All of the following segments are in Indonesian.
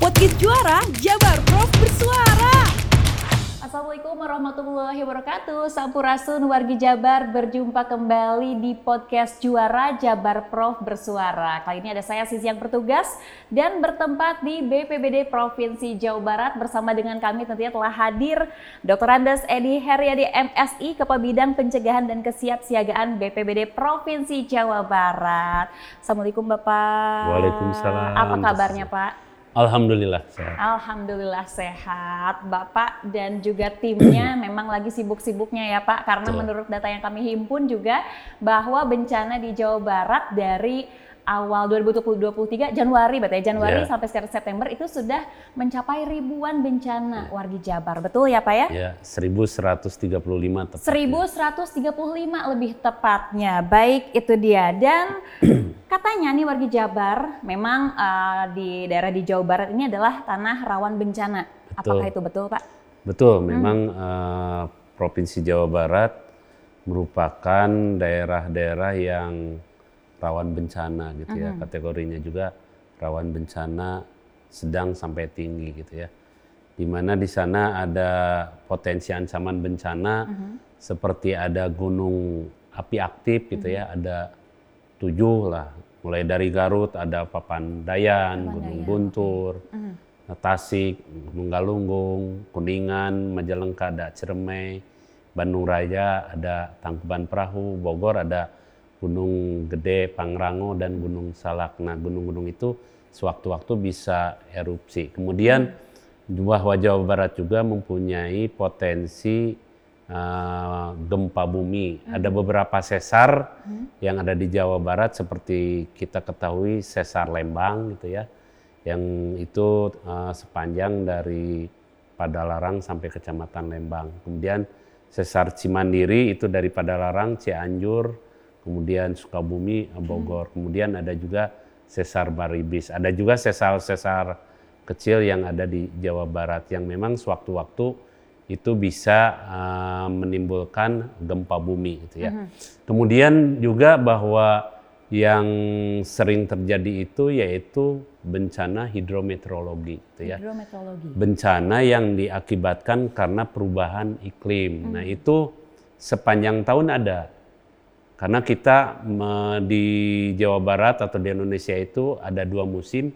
Podcast Juara Jabar Prof Bersuara. Assalamualaikum warahmatullahi wabarakatuh. Sampurasun wargi Jabar berjumpa kembali di podcast Juara Jabar Prof Bersuara. Kali ini ada saya Sisi yang bertugas dan bertempat di BPBD Provinsi Jawa Barat bersama dengan kami tentunya telah hadir Dr. Andes Edi Heriadi MSI Kepala Bidang Pencegahan dan Kesiapsiagaan BPBD Provinsi Jawa Barat. Assalamualaikum Bapak. Waalaikumsalam. Apa kabarnya Pak? Alhamdulillah sehat. Alhamdulillah sehat, Bapak dan juga timnya memang lagi sibuk-sibuknya ya Pak, karena Betul. menurut data yang kami himpun juga bahwa bencana di Jawa Barat dari awal 2023 Januari berarti ya, Januari Ya. sampai sekarang September itu sudah mencapai ribuan bencana wargi Jabar, betul ya Pak ya? Ya, 1135 tepat. 1135 lebih tepatnya. Baik, itu dia. Dan katanya nih wargi Jabar, memang eh, di daerah di Jawa Barat ini adalah tanah rawan bencana. Apakah Betul. itu betul, Pak? Betul, memang eh, Provinsi Jawa Barat merupakan daerah-daerah yang rawan bencana gitu ya. Kategorinya juga rawan bencana sedang sampai tinggi gitu ya. Di mana di sana ada potensi ancaman bencana seperti ada gunung api aktif gitu ya, ada tujuh lah. Mulai dari Garut ada Papandayan, Gunung Guntur, Tasik, Gunung Galunggung, Kuningan, Majalengka ada Ciremai, Bandung Raya ada Tangkuban Perahu, Bogor ada Gunung Gede, Pangrango dan Gunung Salak. Nah, gunung-gunung itu sewaktu-waktu bisa erupsi. Kemudian bahwa Jawa Barat juga mempunyai potensi uh, gempa bumi. Ada beberapa sesar yang ada di Jawa Barat seperti kita ketahui sesar Lembang gitu ya. Yang itu uh, sepanjang dari Padalarang sampai Kecamatan Lembang. Kemudian sesar Cimandiri itu dari Padalarang, Cianjur, kemudian Sukabumi, Bogor. Kemudian ada juga sesar Baribis. Ada juga sesar-sesar kecil yang ada di Jawa Barat yang memang sewaktu-waktu itu bisa uh, menimbulkan gempa bumi gitu ya. Kemudian juga bahwa yang sering terjadi itu yaitu bencana hidrometeorologi gitu ya Hidrometeorologi. bencana yang diakibatkan karena perubahan iklim. Nah, itu sepanjang tahun ada. Karena kita di Jawa Barat atau di Indonesia itu ada dua musim,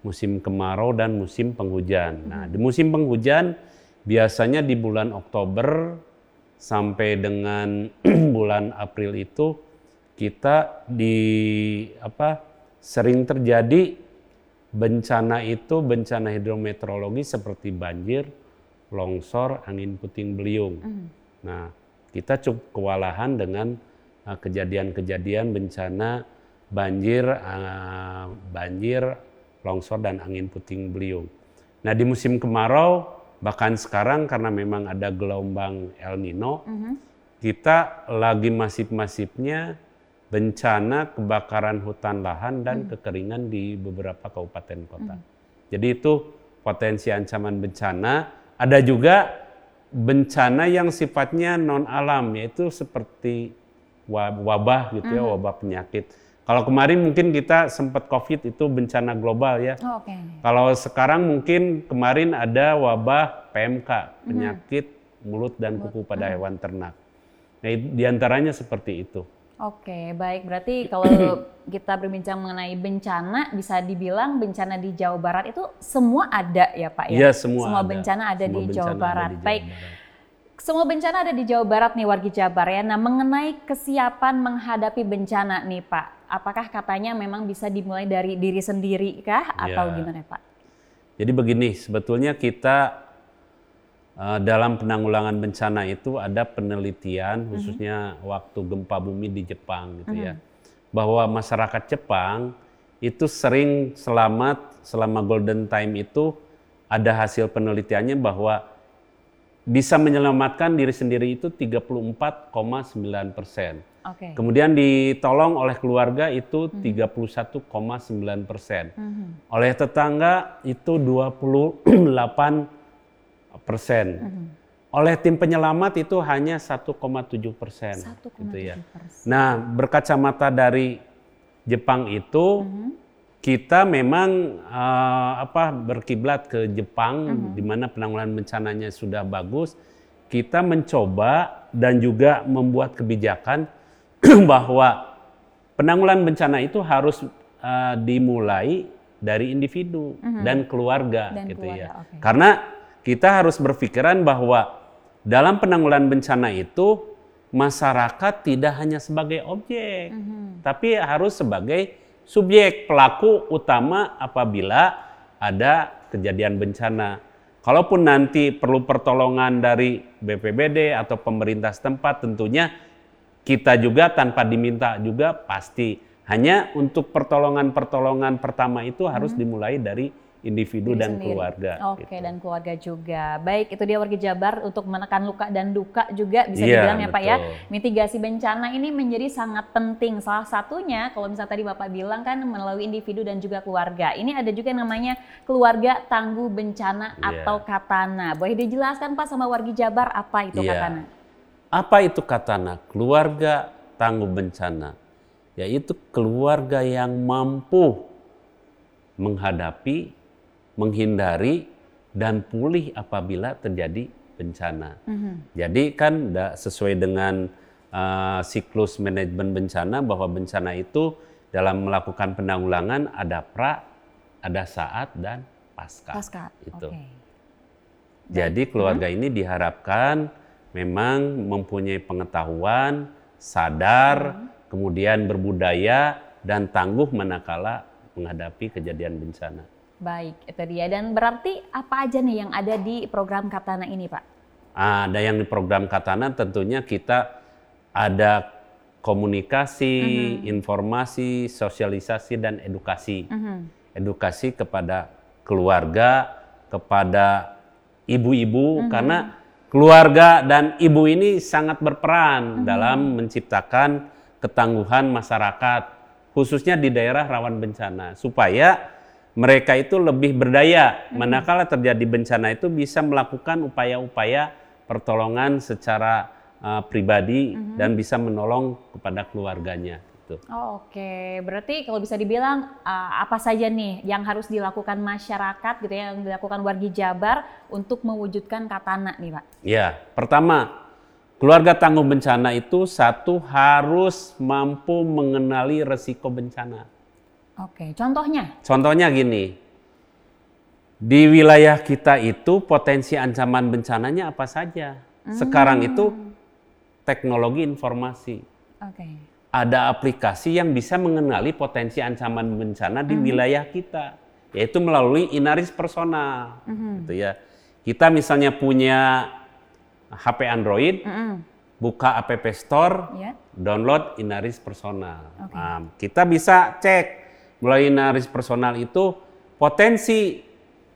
musim kemarau dan musim penghujan. Nah, di musim penghujan biasanya di bulan Oktober sampai dengan bulan April itu kita di apa sering terjadi bencana itu bencana hidrometeorologi seperti banjir, longsor, angin puting beliung. Nah, kita cukup kewalahan dengan kejadian-kejadian bencana banjir, uh, banjir, longsor dan angin puting beliung. Nah, di musim kemarau bahkan sekarang karena memang ada gelombang El Nino, kita lagi masif-masifnya bencana kebakaran hutan lahan dan kekeringan di beberapa kabupaten kota. Jadi itu potensi ancaman bencana. Ada juga bencana yang sifatnya non alam yaitu seperti wabah gitu ya, wabah penyakit. Kalau kemarin mungkin kita sempat COVID itu bencana global ya. Oh, Oke. Kalau sekarang mungkin kemarin ada wabah PMK, penyakit mulut dan kuku pada hewan ternak. Nah, di antaranya seperti itu. Oke, baik. Berarti kalau kita berbincang mengenai bencana, bisa dibilang bencana di Jawa Barat itu semua ada ya Pak ya? Iya, semua ada. bencana ada Semua di bencana Jawa ada Barat. di Jawa baik. Semua bencana ada di Jawa Barat nih wargi Jabar ya. Nah mengenai kesiapan menghadapi bencana nih Pak, apakah katanya memang bisa dimulai dari diri sendiri kah atau Ya. gimana Pak? Jadi begini, sebetulnya kita eh, dalam penanggulangan bencana itu ada penelitian khususnya waktu gempa bumi di Jepang gitu ya. Bahwa masyarakat Jepang itu sering selamat selama golden time itu ada hasil penelitiannya bahwa bisa menyelamatkan diri sendiri itu 34,9 persen. Oke. Kemudian ditolong oleh keluarga itu 31,9 persen. Oleh tetangga itu 28 persen. Oleh tim penyelamat itu hanya 1,7 persen. 1,7 Gitu ya. Nah berkacamata dari Jepang itu kita memang eh, apa berkiblat ke Jepang di mana penanggulangan bencananya sudah bagus. Kita mencoba dan juga membuat kebijakan bahwa penanggulangan bencana itu harus eh, dimulai dari individu dan keluarga Dan gitu keluarga, ya. oke. Karena kita harus berpikiran bahwa dalam penanggulangan bencana itu masyarakat tidak hanya sebagai objek, tapi harus sebagai subjek pelaku utama apabila ada kejadian bencana. Kalaupun nanti perlu pertolongan dari BPBD atau pemerintah setempat, tentunya kita juga tanpa diminta juga pasti. Hanya untuk pertolongan-pertolongan pertama itu harus dimulai dari individu Diri dan sendiri. keluarga. Oke, gitu. dan keluarga juga. Baik, itu dia warga Jabar untuk menekan luka dan duka juga bisa Iya, dibilang ya Pak ya. betul. Mitigasi bencana ini menjadi sangat penting. Salah satunya kalau misalnya tadi Bapak bilang kan melalui individu dan juga keluarga. Ini ada juga yang namanya keluarga tangguh bencana Iya. atau katana. Boleh dijelaskan Pak sama warga Jabar apa itu Iya. katana? Apa itu katana? Keluarga tangguh bencana. Yaitu keluarga yang mampu menghadapi, menghindari, dan pulih apabila terjadi bencana. Jadi kan sesuai dengan uh, siklus manajemen bencana bahwa bencana itu dalam melakukan penanggulangan ada pra, ada saat, dan pasca. Pasca. Itu. Oke. Jadi keluarga ini diharapkan memang mempunyai pengetahuan, sadar, kemudian berbudaya dan tangguh manakala menghadapi kejadian bencana. Baik, itu dia. Dan berarti apa aja nih yang ada di program Katana ini, Pak? Ada yang di program Katana tentunya kita ada komunikasi, informasi, sosialisasi dan edukasi. Edukasi kepada keluarga, kepada ibu-ibu karena keluarga dan ibu ini sangat berperan dalam menciptakan ketangguhan masyarakat khususnya di daerah rawan bencana supaya mereka itu lebih berdaya manakala terjadi bencana itu bisa melakukan upaya-upaya pertolongan secara uh, pribadi dan bisa menolong kepada keluarganya gitu. Oh, Oke, berarti kalau bisa dibilang uh, apa saja nih yang harus dilakukan masyarakat gitu ya, yang dilakukan wargi Jabar untuk mewujudkan Katana nih, Pak? Ya, pertama, keluarga tangguh bencana itu satu harus mampu mengenali resiko bencana. Oke, contohnya? Contohnya gini, di wilayah kita itu potensi ancaman bencananya apa saja. Sekarang itu teknologi informasi. Oke. Ada aplikasi yang bisa mengenali potensi ancaman bencana di wilayah kita, yaitu melalui inaris personal. Gitu ya. Kita misalnya punya HP Android, Mm-mm. buka App Store, Ya. download Inaris Personal. Oke. Nah, kita bisa cek melalui Inaris Personal itu potensi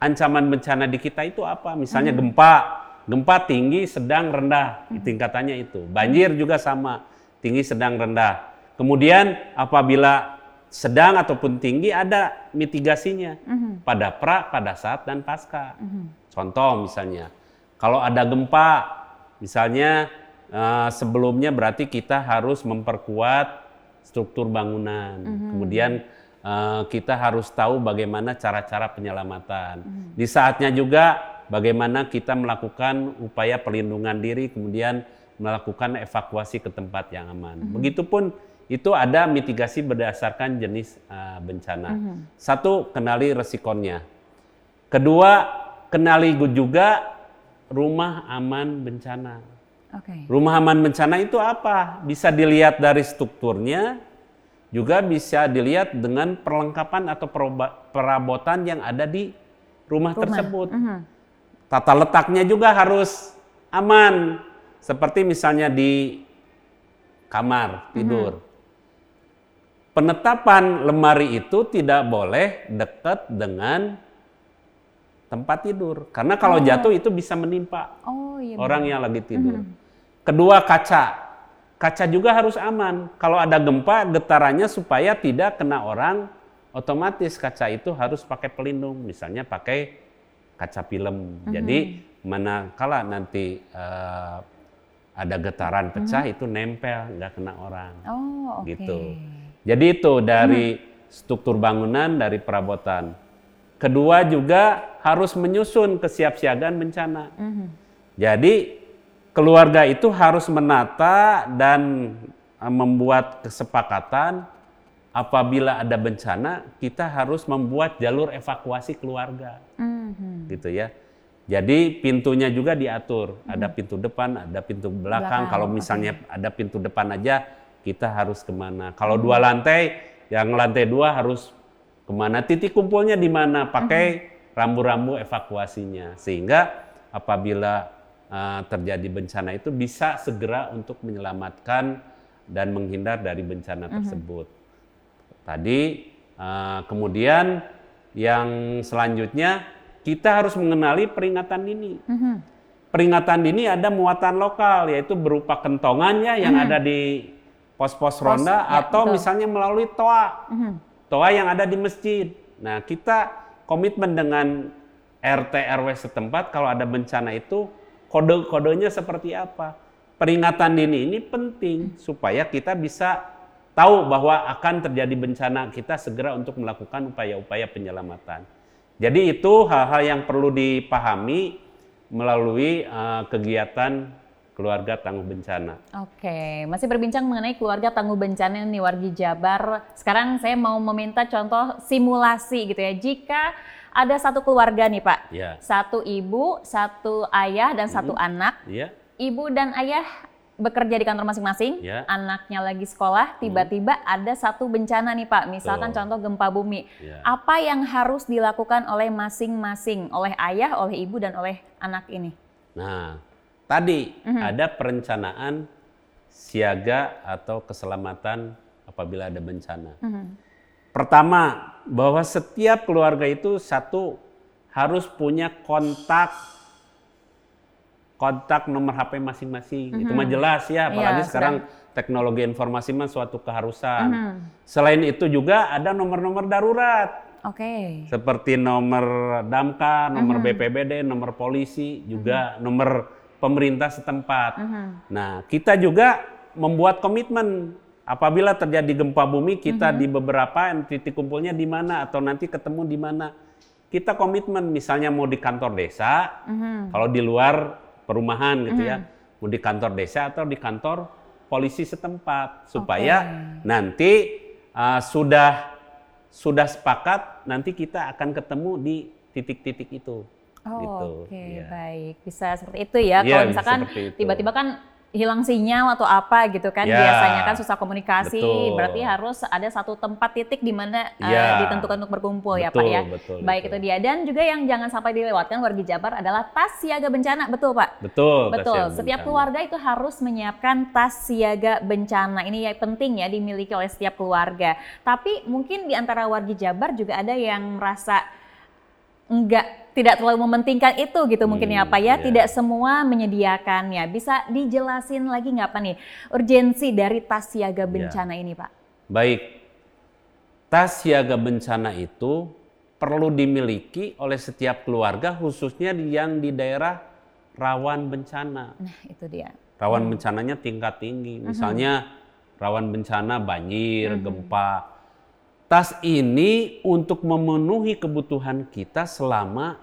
ancaman bencana di kita itu apa? Misalnya gempa, gempa tinggi, sedang, rendah, tingkatannya itu. Banjir juga sama, tinggi, sedang, rendah. Kemudian apabila sedang ataupun tinggi ada mitigasinya pada pra, pada saat dan pasca. Contoh misalnya, kalau ada gempa, misalnya eh, sebelumnya berarti kita harus memperkuat struktur bangunan. Kemudian eh, kita harus tahu bagaimana cara-cara penyelamatan. Di saatnya juga bagaimana kita melakukan upaya perlindungan diri, kemudian melakukan evakuasi ke tempat yang aman. Begitupun itu ada mitigasi berdasarkan jenis eh, bencana. Satu, kenali resikonya. Kedua, kenali juga rumah aman bencana. Oke. Rumah aman bencana itu apa? Bisa dilihat dari strukturnya, juga bisa dilihat dengan perlengkapan atau perabotan yang ada di rumah, tersebut. Mhm. Tata letaknya juga harus aman. Seperti misalnya di kamar tidur. Penetapan lemari itu tidak boleh dekat dengan tempat tidur. Karena kalau jatuh itu bisa menimpa Oh iya. orang yang lagi tidur. Kedua kaca. Kaca juga harus aman. Kalau ada gempa, getarannya supaya tidak kena orang, otomatis kaca itu harus pakai pelindung. Misalnya pakai kaca film. Jadi manakala nanti eh, ada getaran pecah itu nempel, nggak kena orang. Oh oke. Gitu. Jadi itu dari struktur bangunan dari perabotan. Kedua juga harus menyusun kesiapsiagaan bencana. Jadi keluarga itu harus menata dan eh, membuat kesepakatan apabila ada bencana kita harus membuat jalur evakuasi keluarga Mhm. gitu ya. Jadi pintunya juga diatur, ada pintu depan, ada pintu belakang. Belakang, Kalau misalnya ada pintu depan aja, kita harus ke mana? Kalau dua lantai, yang lantai dua harus ke mana? Titik kumpulnya di mana? Pakai rambu-rambu evakuasinya, sehingga apabila uh, terjadi bencana itu bisa segera untuk menyelamatkan dan menghindar dari bencana tersebut. Tadi uh, kemudian yang selanjutnya kita harus mengenali peringatan dini. Mhm. Peringatan dini ada muatan lokal yaitu berupa kentongannya yang ada di pos-pos ronda ya, atau betul. misalnya melalui toa. Mhm. Toa yang ada di masjid. Nah, kita komitmen dengan RT RW setempat kalau ada bencana itu kode-kodenya seperti apa. Peringatan dini ini penting supaya kita bisa tahu bahwa akan terjadi bencana, kita segera untuk melakukan upaya-upaya penyelamatan. Jadi itu hal-hal yang perlu dipahami melalui eh, kegiatan keluarga tangguh bencana. Oke, masih berbincang mengenai keluarga tangguh bencana nih wargi Jabar. Sekarang saya mau meminta contoh simulasi gitu ya. Jika ada satu keluarga nih Pak, Ya, satu ibu, satu ayah dan satu anak. ya, Ibu dan ayah bekerja di kantor masing-masing, Ya. anaknya lagi sekolah, tiba-tiba ada satu bencana nih Pak, misalkan contoh gempa bumi. ya. Apa yang harus dilakukan oleh masing-masing, oleh ayah, oleh ibu dan oleh anak ini? Nah, tadi Mhm. ada perencanaan siaga atau keselamatan apabila ada bencana. Mhm. Pertama, bahwa setiap keluarga itu satu harus punya kontak kontak nomor HP masing-masing. Itu mah jelas ya, apalagi Iya, sekarang teknologi informasi mah suatu keharusan. Mhm. Selain itu juga ada nomor-nomor darurat. Oke. seperti nomor damkar, nomor Mhm. BPBD, nomor polisi, juga nomor pemerintah setempat. Mhm. Nah, kita juga membuat komitmen apabila terjadi gempa bumi kita Mhm. di beberapa titik kumpulnya di mana atau nanti ketemu di mana. Kita komitmen misalnya mau di kantor desa, Mhm. kalau di luar perumahan gitu ya, mau di kantor desa atau di kantor polisi setempat supaya nanti uh, sudah sudah sepakat nanti kita akan ketemu di titik-titik itu. Oh, gitu. Oke, Iya. baik. Bisa seperti itu ya. Iya, Kalau misalkan tiba-tiba kan hilang sinyal atau apa gitu kan, Ya, biasanya kan susah komunikasi. betul. Berarti harus ada satu tempat titik di mana eh, Ya. ditentukan untuk berkumpul ya Pak Betul, ya. betul, baik betul. itu dia. Dan juga yang jangan sampai dilewatkan wargi Jabar adalah tas siaga bencana, betul Pak? Betul. Betul. Setiap bencana. keluarga itu harus menyiapkan tas siaga bencana. Ini ya penting ya dimiliki oleh setiap keluarga. Tapi mungkin di antara wargi Jabar juga ada yang merasa enggak tidak terlalu mementingkan itu gitu mungkin ya Hmm, Pak ya. iya. Tidak semua menyediakannya. Bisa dijelasin lagi nggak Pak nih urgensi dari tas Iya. siaga bencana ini Pak? Baik. Tas siaga bencana itu perlu dimiliki oleh setiap keluarga khususnya yang di daerah rawan bencana. Nah itu dia. Rawan Hmm. bencananya tingkat tinggi. Misalnya rawan bencana banjir, Hmm. gempa. Tas ini untuk memenuhi kebutuhan kita selama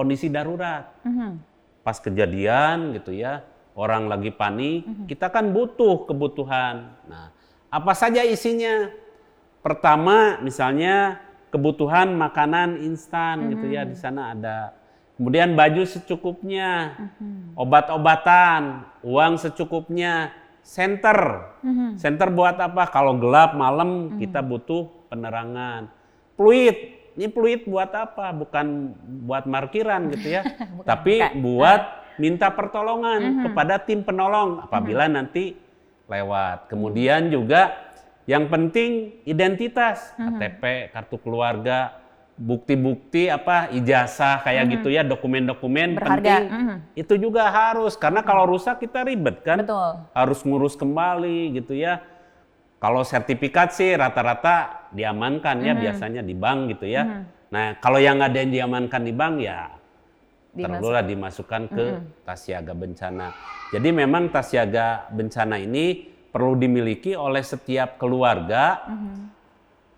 kondisi darurat. Mhm. Pas kejadian gitu ya, orang lagi panik, Mhm. kita kan butuh kebutuhan. Nah, apa saja isinya? Pertama, misalnya kebutuhan makanan instan gitu ya, di sana ada. Kemudian baju secukupnya, Mhm. obat-obatan, uang secukupnya, senter. Mhm. Senter buat apa? Kalau gelap malam kita butuh penerangan. Fluid, ini fluid buat apa? Bukan buat markiran gitu ya, tapi bukan. buat minta pertolongan kepada tim penolong apabila nanti lewat. Kemudian juga yang penting identitas, KTP, kartu keluarga, bukti-bukti apa ijazah kayak gitu ya, dokumen-dokumen penting. Mhm. Itu juga harus karena kalau rusak kita ribet kan Betul. harus ngurus kembali gitu ya. Kalau sertifikat sih rata-rata diamankan ya biasanya di bank gitu ya. Nah kalau yang nggak ada yang diamankan di bank ya perlulah dimasukkan ke tas siaga bencana. Jadi memang tas siaga bencana ini perlu dimiliki oleh setiap keluarga.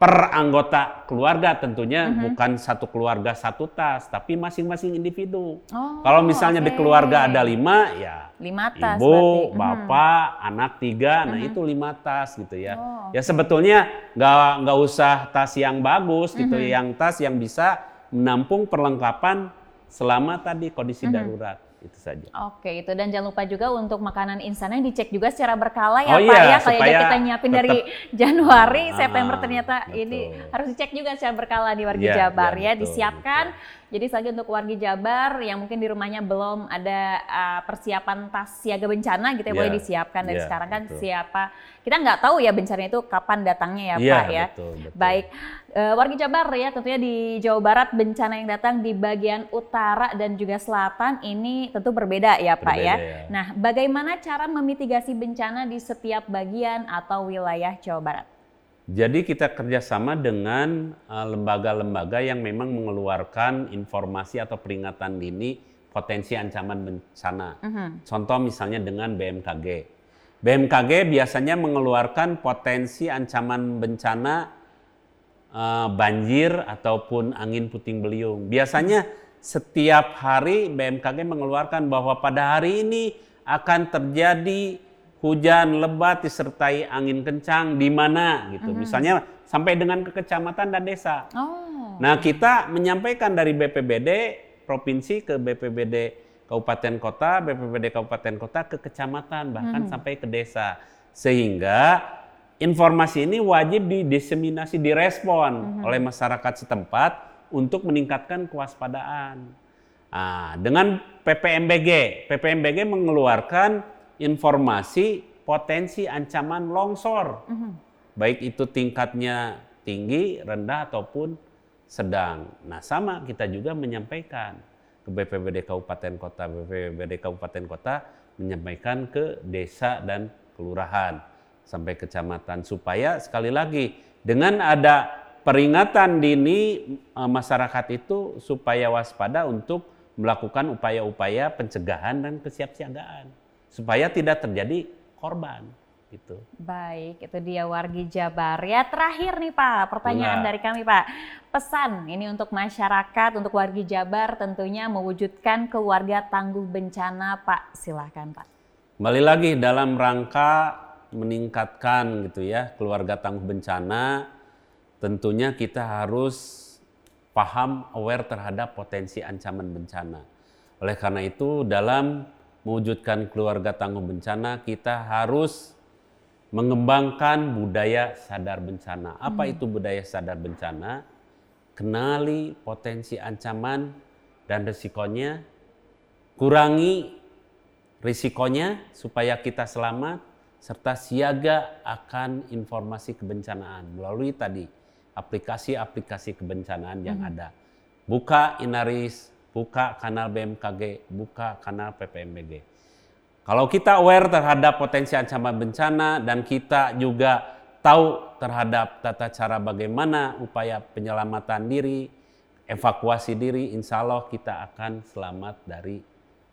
Per anggota keluarga tentunya bukan satu keluarga satu tas, tapi masing-masing individu. Oh, Kalau misalnya di oke. keluarga ada lima, ya Lima tas ibu, berarti. Mhm. bapak, anak tiga, nah itu lima tas gitu ya. Oh, Ya sebetulnya nggak nggak usah tas yang bagus gitu, Mhm. yang tas yang bisa menampung perlengkapan selama tadi kondisi Mhm. darurat itu saja. Oke, itu dan jangan lupa juga untuk makanan insannya dicek juga secara berkala ya Oh Pak iya, ya. Kalau supaya kita nyiapin dari Januari, Ah, September ternyata betul. ini harus dicek juga secara berkala di Wargi Iya, Jabar iya, ya, betul, disiapkan. Jadi lagi untuk Wargi Jabar yang mungkin di rumahnya belum ada uh, persiapan tas siaga bencana gitu ya, Iya, boleh disiapkan dari iya, sekarang kan betul. siapa. Kita nggak tahu ya bencana itu kapan datangnya ya Iya, Pak ya. betul, betul. Baik, Eh, Wargi Jabar ya tentunya di Jawa Barat bencana yang datang di bagian utara dan juga selatan ini tentu berbeda ya Pak ya. Berbeda, ya. Nah, bagaimana cara memitigasi bencana di setiap bagian atau wilayah Jawa Barat? Jadi kita kerjasama dengan eh, lembaga-lembaga yang memang mengeluarkan informasi atau peringatan dini potensi ancaman bencana. Mhm. Contoh misalnya dengan BMKG. BMKG biasanya mengeluarkan potensi ancaman bencana eh, banjir ataupun angin puting beliung. Biasanya setiap hari BMKG mengeluarkan bahwa pada hari ini akan terjadi hujan lebat disertai angin kencang di mana gitu. Misalnya sampai dengan ke kecamatan dan desa. Oh. Nah, kita menyampaikan dari BPBD provinsi ke BPBD kabupaten kota, BPBD kabupaten kota ke kecamatan bahkan sampai ke desa. Sehingga informasi ini wajib didiseminasi, direspon oleh masyarakat setempat untuk meningkatkan kewaspadaan. Nah, dengan PPMBG, PPMBG mengeluarkan informasi potensi ancaman longsor. Baik itu tingkatnya tinggi, rendah ataupun sedang. Nah, sama kita juga menyampaikan ke BPBD Kabupaten Kota, BPBD Kabupaten Kota menyampaikan ke desa dan kelurahan sampai kecamatan supaya sekali lagi dengan ada peringatan dini eh, masyarakat itu supaya waspada untuk melakukan upaya-upaya pencegahan dan kesiapsiagaan supaya tidak terjadi korban gitu. Baik, itu dia Wargi Jabar. Ya terakhir nih Pak, pertanyaan Boleh. dari kami Pak. Pesan ini untuk masyarakat, untuk Wargi Jabar tentunya mewujudkan keluarga tangguh bencana Pak. Silahkan Pak. Kembali lagi dalam rangka meningkatkan gitu ya keluarga tangguh bencana, tentunya kita harus paham aware terhadap potensi ancaman bencana. Oleh karena itu dalam mewujudkan keluarga tangguh bencana kita harus mengembangkan budaya sadar bencana. Apa itu budaya sadar bencana? Kenali potensi ancaman dan risikonya, kurangi risikonya supaya kita selamat serta siaga akan informasi kebencanaan melalui tadi aplikasi-aplikasi kebencanaan yang ada. Buka Inaris, buka kanal BMKG, buka kanal PPMBG. Kalau kita aware terhadap potensi ancaman bencana dan kita juga tahu terhadap tata cara bagaimana upaya penyelamatan diri, evakuasi diri, insya Allah kita akan selamat dari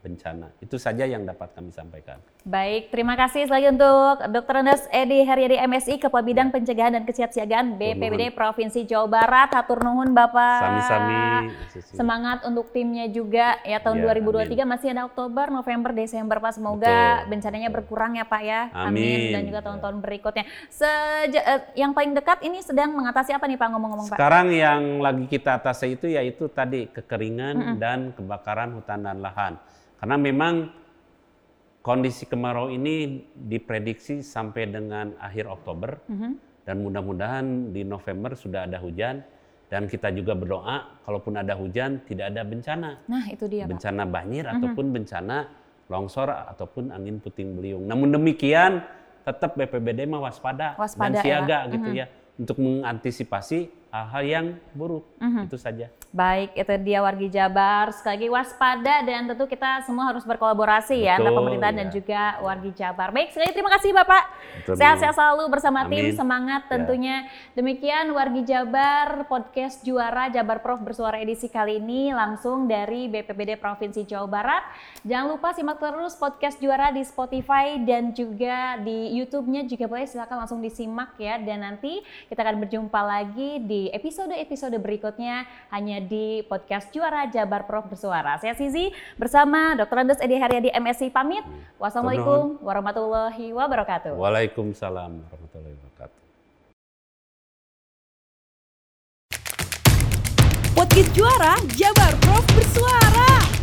bencana. Itu saja yang dapat kami sampaikan. Baik, terima kasih sekali untuk Dr. Andes Edi Haryadi MSI, Kepala Bidang Pencegahan dan Kesiapsiagaan BPBD Provinsi Jawa Barat. Hatur nuhun Bapak. Sami-sami. Semangat untuk timnya juga ya tahun Ya, 2023 masih ada Oktober, November, Desember Pak. Semoga Betul, bencananya berkurang ya Pak ya. Amin. Dan juga tahun-tahun berikutnya. Seja, eh, yang paling dekat ini sedang mengatasi apa nih Pak ngomong-ngomong Pak? Sekarang yang lagi kita atasi itu yaitu tadi kekeringan dan kebakaran hutan dan lahan. Karena memang kondisi kemarau ini diprediksi sampai dengan akhir Oktober Mhm. dan mudah-mudahan di November sudah ada hujan dan kita juga berdoa kalaupun ada hujan tidak ada bencana. Nah itu dia Pak. bencana banjir ataupun bencana longsor ataupun angin puting beliung. Namun demikian tetap BPBD mah waspada, dan ya, siaga Pak. gitu ya untuk mengantisipasi hal-hal yang buruk. Mhm. Itu saja. Baik, itu dia wargi Jabar. Sekali lagi waspada dan tentu kita semua harus berkolaborasi ya antara Betul, pemerintahan dan ya. juga wargi Jabar. Baik, sekali lagi terima kasih Bapak. Sehat-sehat selalu bersama tim, Amin. semangat Ya. tentunya. Demikian wargi Jabar podcast juara Jabar Prof bersuara edisi kali ini langsung dari BPBD Provinsi Jawa Barat. Jangan lupa simak terus podcast juara di Spotify dan juga di YouTube-nya juga boleh silakan langsung disimak ya dan nanti kita akan berjumpa lagi di episode-episode berikutnya hanya di podcast juara Jabar Prof bersuara. Saya Sizi bersama Dr. Andes Edi Haryadi MSc pamit. Wassalamualaikum warahmatullahi wabarakatuh. Waalaikumsalam warahmatullahi wabarakatuh. Podcast juara Jabar Prof bersuara.